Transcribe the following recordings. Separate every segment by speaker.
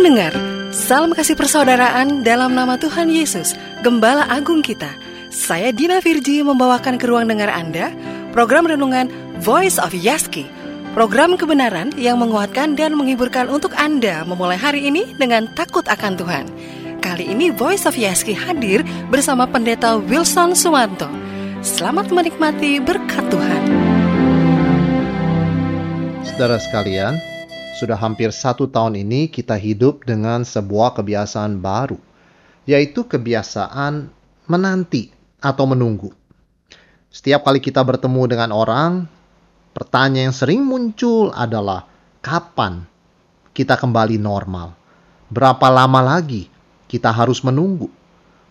Speaker 1: Pendengar, salam kasih persaudaraan dalam nama Tuhan Yesus, Gembala Agung kita. Saya Dina Virji membawakan ke ruang dengar Anda program renungan Voice of Yaski. Program kebenaran yang menguatkan dan menghiburkan untuk Anda memulai hari ini dengan takut akan Tuhan. Kali ini Voice of Yaski hadir bersama Pendeta Wilson Suwanto. Selamat menikmati berkat Tuhan.
Speaker 2: Saudara sekalian, sudah hampir satu tahun ini kita hidup dengan sebuah kebiasaan baru, yaitu kebiasaan menanti atau menunggu. Setiap kali kita bertemu dengan orang, pertanyaan yang sering muncul adalah kapan kita kembali normal? Berapa lama lagi kita harus menunggu?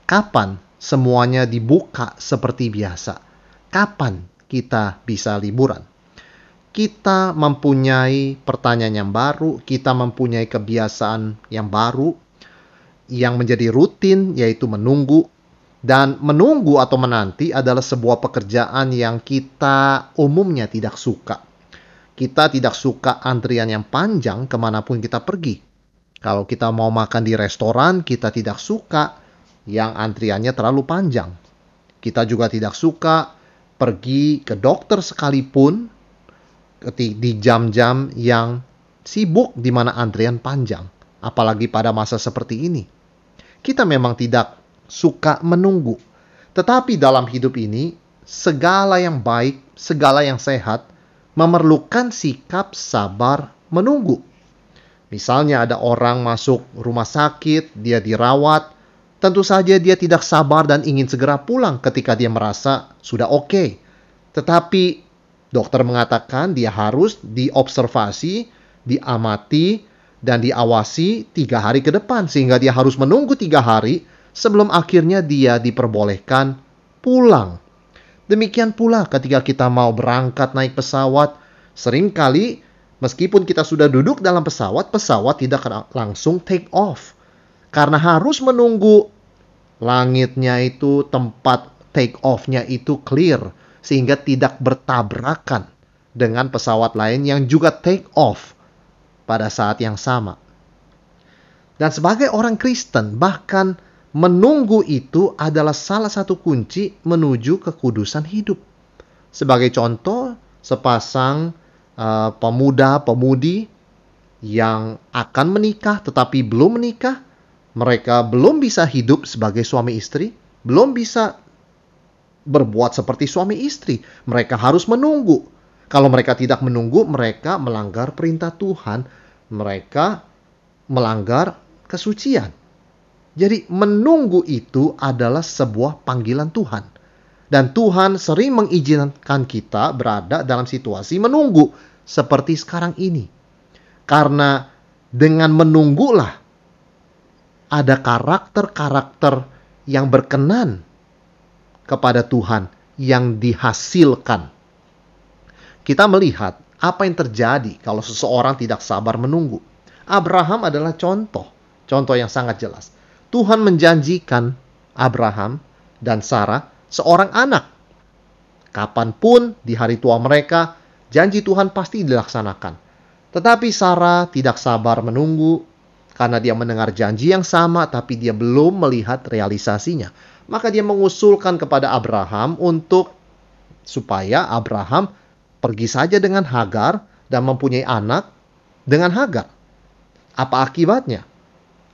Speaker 2: Kapan semuanya dibuka seperti biasa? Kapan kita bisa liburan? Kita mempunyai pertanyaan yang baru, kita mempunyai kebiasaan yang baru yang menjadi rutin yaitu menunggu dan menunggu atau menanti adalah sebuah pekerjaan yang kita umumnya tidak suka. Kita tidak suka antrian yang panjang ke mana pun kita pergi. Kalau kita mau makan di restoran, kita tidak suka yang antriannya terlalu panjang. Kita juga tidak suka pergi ke dokter sekalipun di jam-jam yang sibuk di mana antrian panjang, apalagi pada masa seperti ini. Kita memang tidak suka menunggu, tetapi dalam hidup ini segala yang baik, segala yang sehat memerlukan sikap sabar menunggu. Misalnya ada orang masuk rumah sakit, dia dirawat, tentu saja dia tidak sabar dan ingin segera pulang ketika dia merasa sudah oke. Okay. Tetapi Dokter mengatakan dia harus diobservasi, diamati, dan diawasi tiga hari ke depan. Sehingga dia harus menunggu tiga hari sebelum akhirnya dia diperbolehkan pulang. Demikian pula ketika kita mau berangkat naik pesawat, sering kali meskipun kita sudah duduk dalam pesawat, pesawat tidak langsung take off. Karena harus menunggu langitnya itu tempat take off-nya itu clear sehingga tidak bertabrakan dengan pesawat lain yang juga take off pada saat yang sama. Dan sebagai orang Kristen, bahkan menunggu itu adalah salah satu kunci menuju kekudusan hidup. Sebagai contoh, sepasang uh, pemuda-pemudi yang akan menikah tetapi belum menikah, mereka belum bisa hidup sebagai suami istri, belum bisa berbuat seperti suami istri. Mereka harus menunggu. Kalau mereka tidak menunggu, mereka melanggar perintah Tuhan. Mereka melanggar kesucian. Jadi menunggu itu adalah sebuah panggilan Tuhan. Dan Tuhan sering mengizinkan kita berada dalam situasi menunggu seperti sekarang ini. Karena dengan menunggulah ada karakter-karakter yang berkenan kepada Tuhan yang dihasilkan. Kita melihat apa yang terjadi kalau seseorang tidak sabar menunggu. Abraham adalah contoh, contoh yang sangat jelas. Tuhan menjanjikan Abraham dan Sarah seorang anak. Kapan pun di hari tua mereka, janji Tuhan pasti dilaksanakan. Tetapi Sarah tidak sabar menunggu karena dia mendengar janji yang sama tapi dia belum melihat realisasinya maka dia mengusulkan kepada Abraham untuk supaya Abraham pergi saja dengan Hagar dan mempunyai anak dengan Hagar. Apa akibatnya?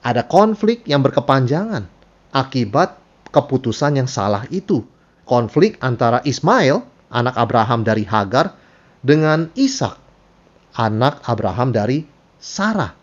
Speaker 2: Ada konflik yang berkepanjangan akibat keputusan yang salah itu. Konflik antara Ismail, anak Abraham dari Hagar, dengan Ishak, anak Abraham dari Sarah.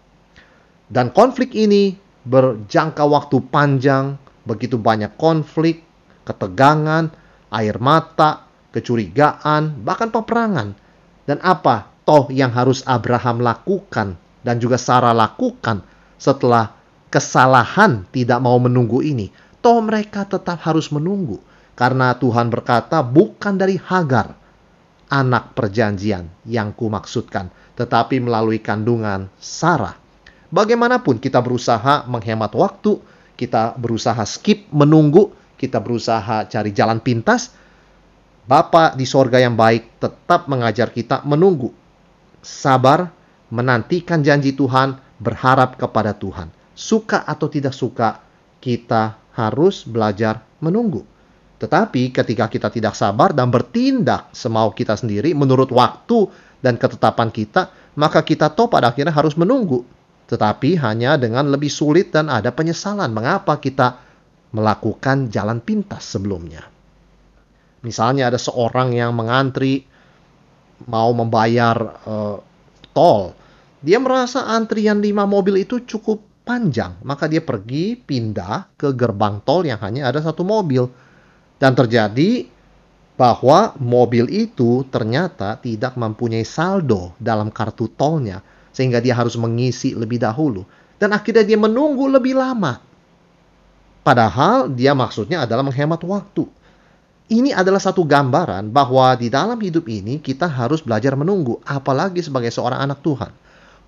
Speaker 2: Dan konflik ini berjangka waktu panjang begitu banyak konflik, ketegangan, air mata, kecurigaan, bahkan peperangan. Dan apa toh yang harus Abraham lakukan dan juga Sarah lakukan setelah kesalahan tidak mau menunggu ini? Toh mereka tetap harus menunggu karena Tuhan berkata bukan dari Hagar anak perjanjian yang kumaksudkan, tetapi melalui kandungan Sarah. Bagaimanapun kita berusaha menghemat waktu, kita berusaha skip menunggu, kita berusaha cari jalan pintas, Bapa di sorga yang baik tetap mengajar kita menunggu, sabar, menantikan janji Tuhan, berharap kepada Tuhan. Suka atau tidak suka, kita harus belajar menunggu. Tetapi ketika kita tidak sabar dan bertindak semau kita sendiri menurut waktu dan ketetapan kita, maka kita tahu pada akhirnya harus menunggu. Tetapi hanya dengan lebih sulit dan ada penyesalan mengapa kita melakukan jalan pintas sebelumnya. Misalnya ada seorang yang mengantri mau membayar uh, tol. Dia merasa antrian lima mobil itu cukup panjang, maka dia pergi pindah ke gerbang tol yang hanya ada satu mobil dan terjadi bahwa mobil itu ternyata tidak mempunyai saldo dalam kartu tolnya, sehingga dia harus mengisi lebih dahulu. Dan akhirnya dia menunggu lebih lama. Padahal dia maksudnya adalah menghemat waktu. Ini adalah satu gambaran bahwa di dalam hidup ini kita harus belajar menunggu, apalagi sebagai seorang anak Tuhan.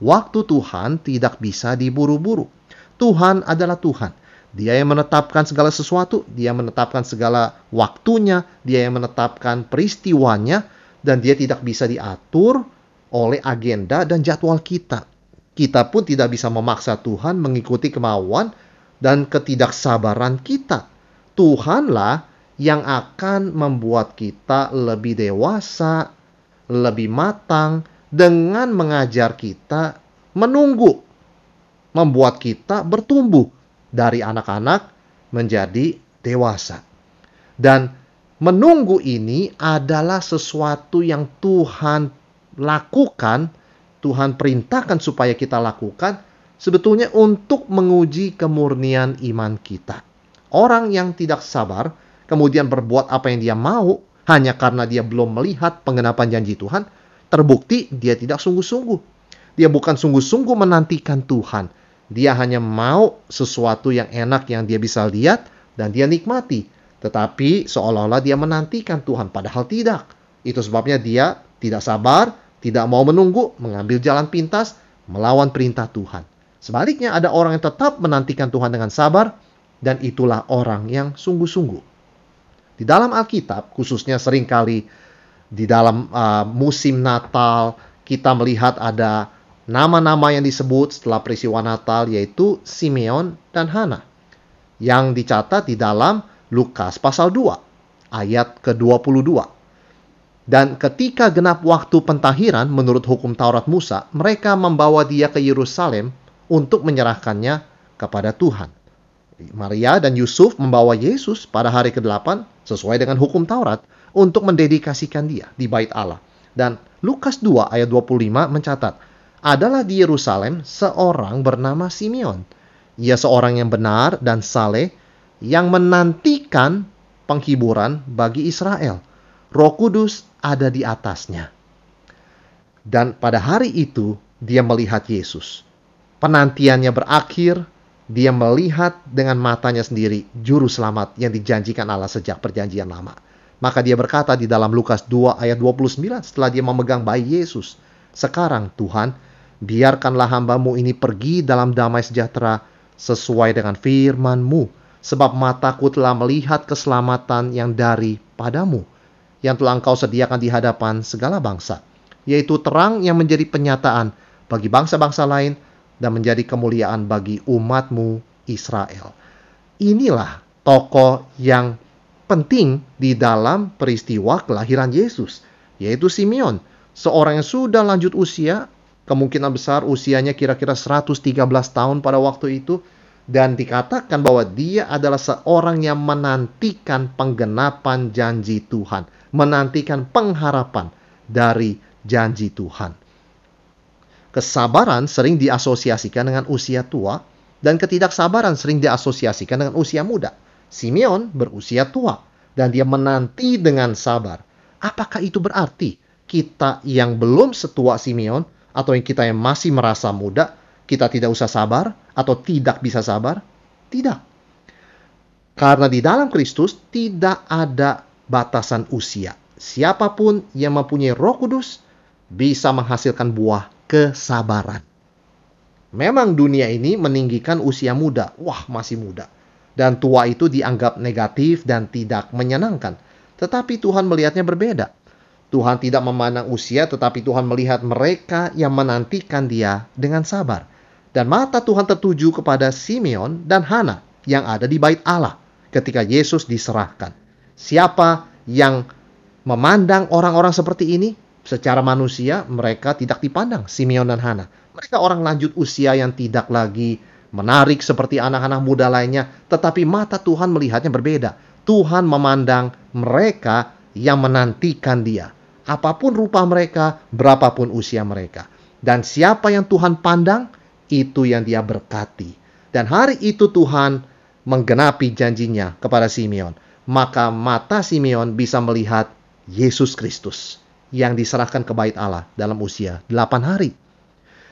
Speaker 2: Waktu Tuhan tidak bisa diburu-buru. Tuhan adalah Tuhan. Dia yang menetapkan segala sesuatu, dia menetapkan segala waktunya, dia yang menetapkan peristiwanya, dan dia tidak bisa diatur oleh agenda dan jadwal kita. Kita pun tidak bisa memaksa Tuhan mengikuti kemauan dan ketidaksabaran kita. Tuhanlah yang akan membuat kita lebih dewasa, lebih matang, dengan mengajar kita menunggu, membuat kita bertumbuh dari anak-anak menjadi dewasa. Dan menunggu ini adalah sesuatu yang Tuhan lakukan, Tuhan perintahkan supaya kita lakukan, sebetulnya untuk menguji kemurnian iman kita. Orang yang tidak sabar, kemudian berbuat apa yang dia mau, hanya karena dia belum melihat pengenapan janji Tuhan, terbukti dia tidak sungguh-sungguh. Dia bukan sungguh-sungguh menantikan Tuhan, dia hanya mau sesuatu yang enak yang dia bisa lihat dan dia nikmati. Tetapi seolah-olah dia menantikan Tuhan, padahal tidak. Itu sebabnya dia tidak sabar, tidak mau menunggu, mengambil jalan pintas, melawan perintah Tuhan. Sebaliknya ada orang yang tetap menantikan Tuhan dengan sabar, dan itulah orang yang sungguh-sungguh. Di dalam Alkitab, khususnya sering kali di dalam uh, musim Natal, kita melihat ada nama-nama yang disebut setelah peristiwa Natal yaitu Simeon dan Hana yang dicatat di dalam Lukas pasal 2 ayat ke-22. Dan ketika genap waktu pentahiran menurut hukum Taurat Musa, mereka membawa dia ke Yerusalem untuk menyerahkannya kepada Tuhan. Maria dan Yusuf membawa Yesus pada hari ke-8 sesuai dengan hukum Taurat untuk mendedikasikan dia di bait Allah. Dan Lukas 2 ayat 25 mencatat, adalah di Yerusalem seorang bernama Simeon. Ia seorang yang benar dan saleh yang menantikan penghiburan bagi Israel. Roh Kudus ada di atasnya. Dan pada hari itu dia melihat Yesus. Penantiannya berakhir, dia melihat dengan matanya sendiri juru selamat yang dijanjikan Allah sejak perjanjian lama. Maka dia berkata di dalam Lukas 2 ayat 29 setelah dia memegang bayi Yesus. Sekarang Tuhan, biarkanlah hambamu ini pergi dalam damai sejahtera sesuai dengan firman-Mu, sebab mataku telah melihat keselamatan yang dari padamu, yang telah engkau sediakan di hadapan segala bangsa, yaitu terang yang menjadi penyataan bagi bangsa-bangsa lain dan menjadi kemuliaan bagi umatmu Israel. Inilah tokoh yang penting di dalam peristiwa kelahiran Yesus, yaitu Simeon, seorang yang sudah lanjut usia, kemungkinan besar usianya kira-kira 113 tahun pada waktu itu dan dikatakan bahwa dia adalah seorang yang menantikan penggenapan janji Tuhan, menantikan pengharapan dari janji Tuhan. Kesabaran sering diasosiasikan dengan usia tua dan ketidaksabaran sering diasosiasikan dengan usia muda. Simeon berusia tua dan dia menanti dengan sabar. Apakah itu berarti kita yang belum setua Simeon atau yang kita yang masih merasa muda, kita tidak usah sabar atau tidak bisa sabar? Tidak. Karena di dalam Kristus tidak ada batasan usia. Siapa pun yang mempunyai Roh Kudus bisa menghasilkan buah kesabaran. Memang dunia ini meninggikan usia muda. Wah, masih muda. Dan tua itu dianggap negatif dan tidak menyenangkan. Tetapi Tuhan melihatnya berbeda. Tuhan tidak memandang usia, tetapi Tuhan melihat mereka yang menantikan Dia dengan sabar. Dan mata Tuhan tertuju kepada Simeon dan Hana yang ada di bait Allah ketika Yesus diserahkan. Siapa yang memandang orang-orang seperti ini? Secara manusia mereka tidak dipandang Simeon dan Hana. Mereka orang lanjut usia yang tidak lagi menarik seperti anak-anak muda lainnya, tetapi mata Tuhan melihatnya berbeda. Tuhan memandang mereka yang menantikan Dia, apa pun rupa mereka, berapapun usia mereka. Dan siapa yang Tuhan pandang, itu yang dia berkati. Dan hari itu Tuhan menggenapi janjinya kepada Simeon. Maka mata Simeon bisa melihat Yesus Kristus yang diserahkan ke bait Allah dalam usia 8 hari.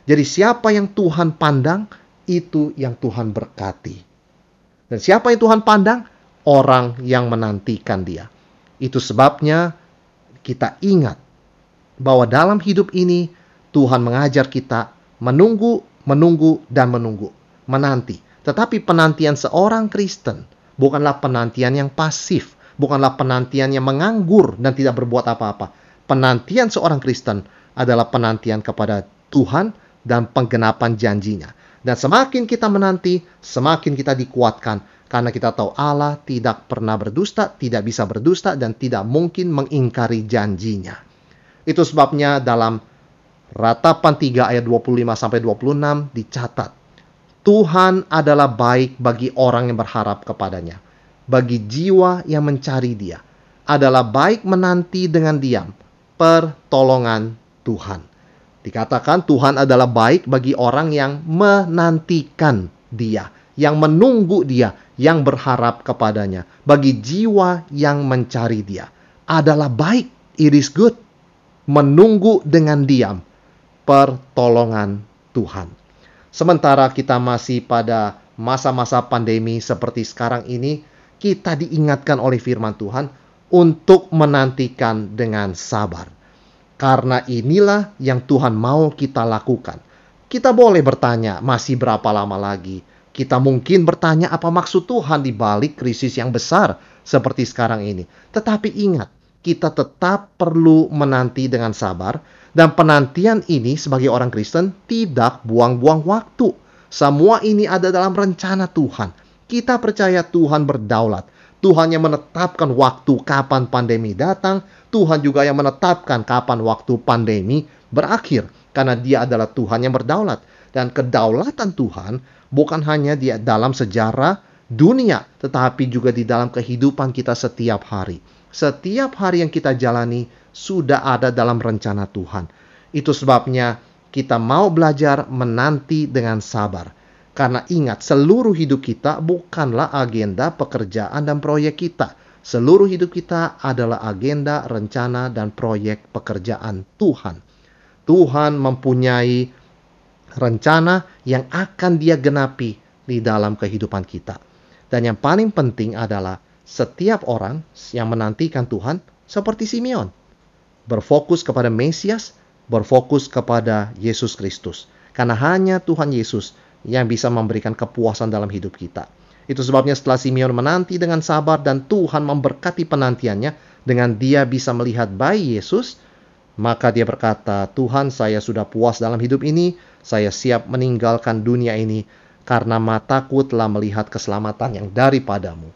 Speaker 2: Jadi siapa yang Tuhan pandang, itu yang Tuhan berkati. Dan siapa yang Tuhan pandang? Orang yang menantikan dia. Itu sebabnya kita ingat bahwa dalam hidup ini Tuhan mengajar kita menunggu menunggu dan menunggu, menanti. Tetapi penantian seorang Kristen bukanlah penantian yang pasif, bukanlah penantian yang menganggur dan tidak berbuat apa-apa. Penantian seorang Kristen adalah penantian kepada Tuhan dan penggenapan janjinya. Dan semakin kita menanti, semakin kita dikuatkan karena kita tahu Allah tidak pernah berdusta, tidak bisa berdusta dan tidak mungkin mengingkari janjinya. Itu sebabnya dalam Ratapan 3 ayat 25 sampai 26 dicatat. Tuhan adalah baik bagi orang yang berharap kepadanya. Bagi jiwa yang mencari dia. Adalah baik menanti dengan diam. Pertolongan Tuhan. Dikatakan Tuhan adalah baik bagi orang yang menantikan dia. Yang menunggu dia. Yang berharap kepadanya. Bagi jiwa yang mencari dia. Adalah baik. It is good. Menunggu dengan diam pertolongan Tuhan. Sementara kita masih pada masa-masa pandemi seperti sekarang ini, kita diingatkan oleh firman Tuhan untuk menantikan dengan sabar. Karena inilah yang Tuhan mau kita lakukan. Kita boleh bertanya, masih berapa lama lagi? Kita mungkin bertanya apa maksud Tuhan di balik krisis yang besar seperti sekarang ini. Tetapi ingat, kita tetap perlu menanti dengan sabar dan penantian ini sebagai orang Kristen tidak buang-buang waktu. Semua ini ada dalam rencana Tuhan. Kita percaya Tuhan berdaulat. Tuhan yang menetapkan waktu kapan pandemi datang. Tuhan juga yang menetapkan kapan waktu pandemi berakhir. Karena dia adalah Tuhan yang berdaulat. Dan kedaulatan Tuhan bukan hanya di dalam sejarah dunia. Tetapi juga di dalam kehidupan kita setiap hari. Setiap hari yang kita jalani sudah ada dalam rencana Tuhan. Itu sebabnya kita mau belajar menanti dengan sabar. Karena ingat, seluruh hidup kita bukanlah agenda pekerjaan dan proyek kita. Seluruh hidup kita adalah agenda, rencana, dan proyek pekerjaan Tuhan. Tuhan mempunyai rencana yang akan dia genapi di dalam kehidupan kita. Dan yang paling penting adalah setiap orang yang menantikan Tuhan seperti Simeon berfokus kepada Mesias, berfokus kepada Yesus Kristus. Karena hanya Tuhan Yesus yang bisa memberikan kepuasan dalam hidup kita. Itu sebabnya setelah Simeon menanti dengan sabar dan Tuhan memberkati penantiannya dengan dia bisa melihat bayi Yesus, maka dia berkata, Tuhan saya sudah puas dalam hidup ini, saya siap meninggalkan dunia ini karena mataku telah melihat keselamatan yang daripadamu.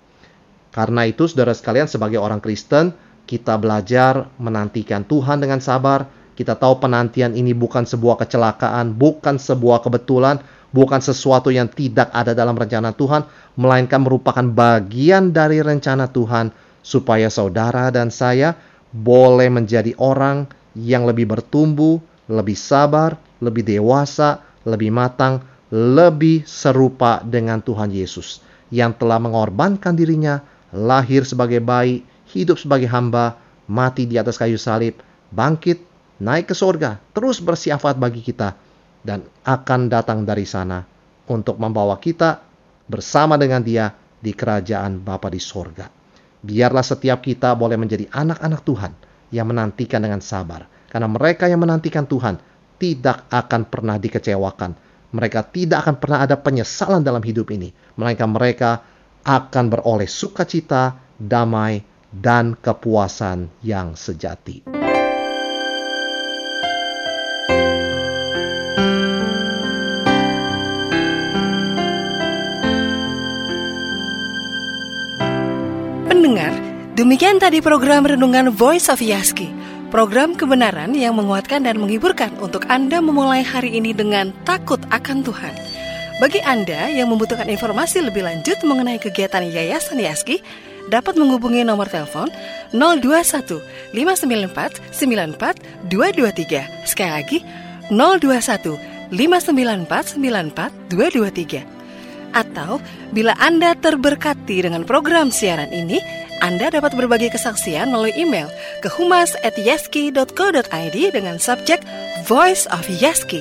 Speaker 2: Karena itu saudara sekalian sebagai orang Kristen, kita belajar menantikan Tuhan dengan sabar. Kita tahu penantian ini bukan sebuah kecelakaan, bukan sebuah kebetulan, bukan sesuatu yang tidak ada dalam rencana Tuhan, melainkan merupakan bagian dari rencana Tuhan supaya saudara dan saya boleh menjadi orang yang lebih bertumbuh, lebih sabar, lebih dewasa, lebih matang, lebih serupa dengan Tuhan Yesus yang telah mengorbankan dirinya, lahir sebagai bayi, hidup sebagai hamba, mati di atas kayu salib, bangkit, naik ke sorga, terus bersiafat bagi kita, dan akan datang dari sana untuk membawa kita bersama dengan dia di kerajaan Bapa di sorga. Biarlah setiap kita boleh menjadi anak-anak Tuhan yang menantikan dengan sabar. Karena mereka yang menantikan Tuhan tidak akan pernah dikecewakan. Mereka tidak akan pernah ada penyesalan dalam hidup ini. Melainkan mereka akan beroleh sukacita, damai, dan kepuasan yang sejati.
Speaker 1: Pendengar, demikian tadi program Renungan Voice of Yaski. Program kebenaran yang menguatkan dan menghiburkan untuk Anda memulai hari ini dengan takut akan Tuhan. Bagi Anda yang membutuhkan informasi lebih lanjut mengenai kegiatan Yayasan Yaski, dapat menghubungi nomor telepon 021 594 94 223. Sekali lagi, 021 594 94 223. Atau bila Anda terberkati dengan program siaran ini, anda dapat berbagi kesaksian melalui email ke humas@yaski.co.id dengan subjek Voice of Yaski.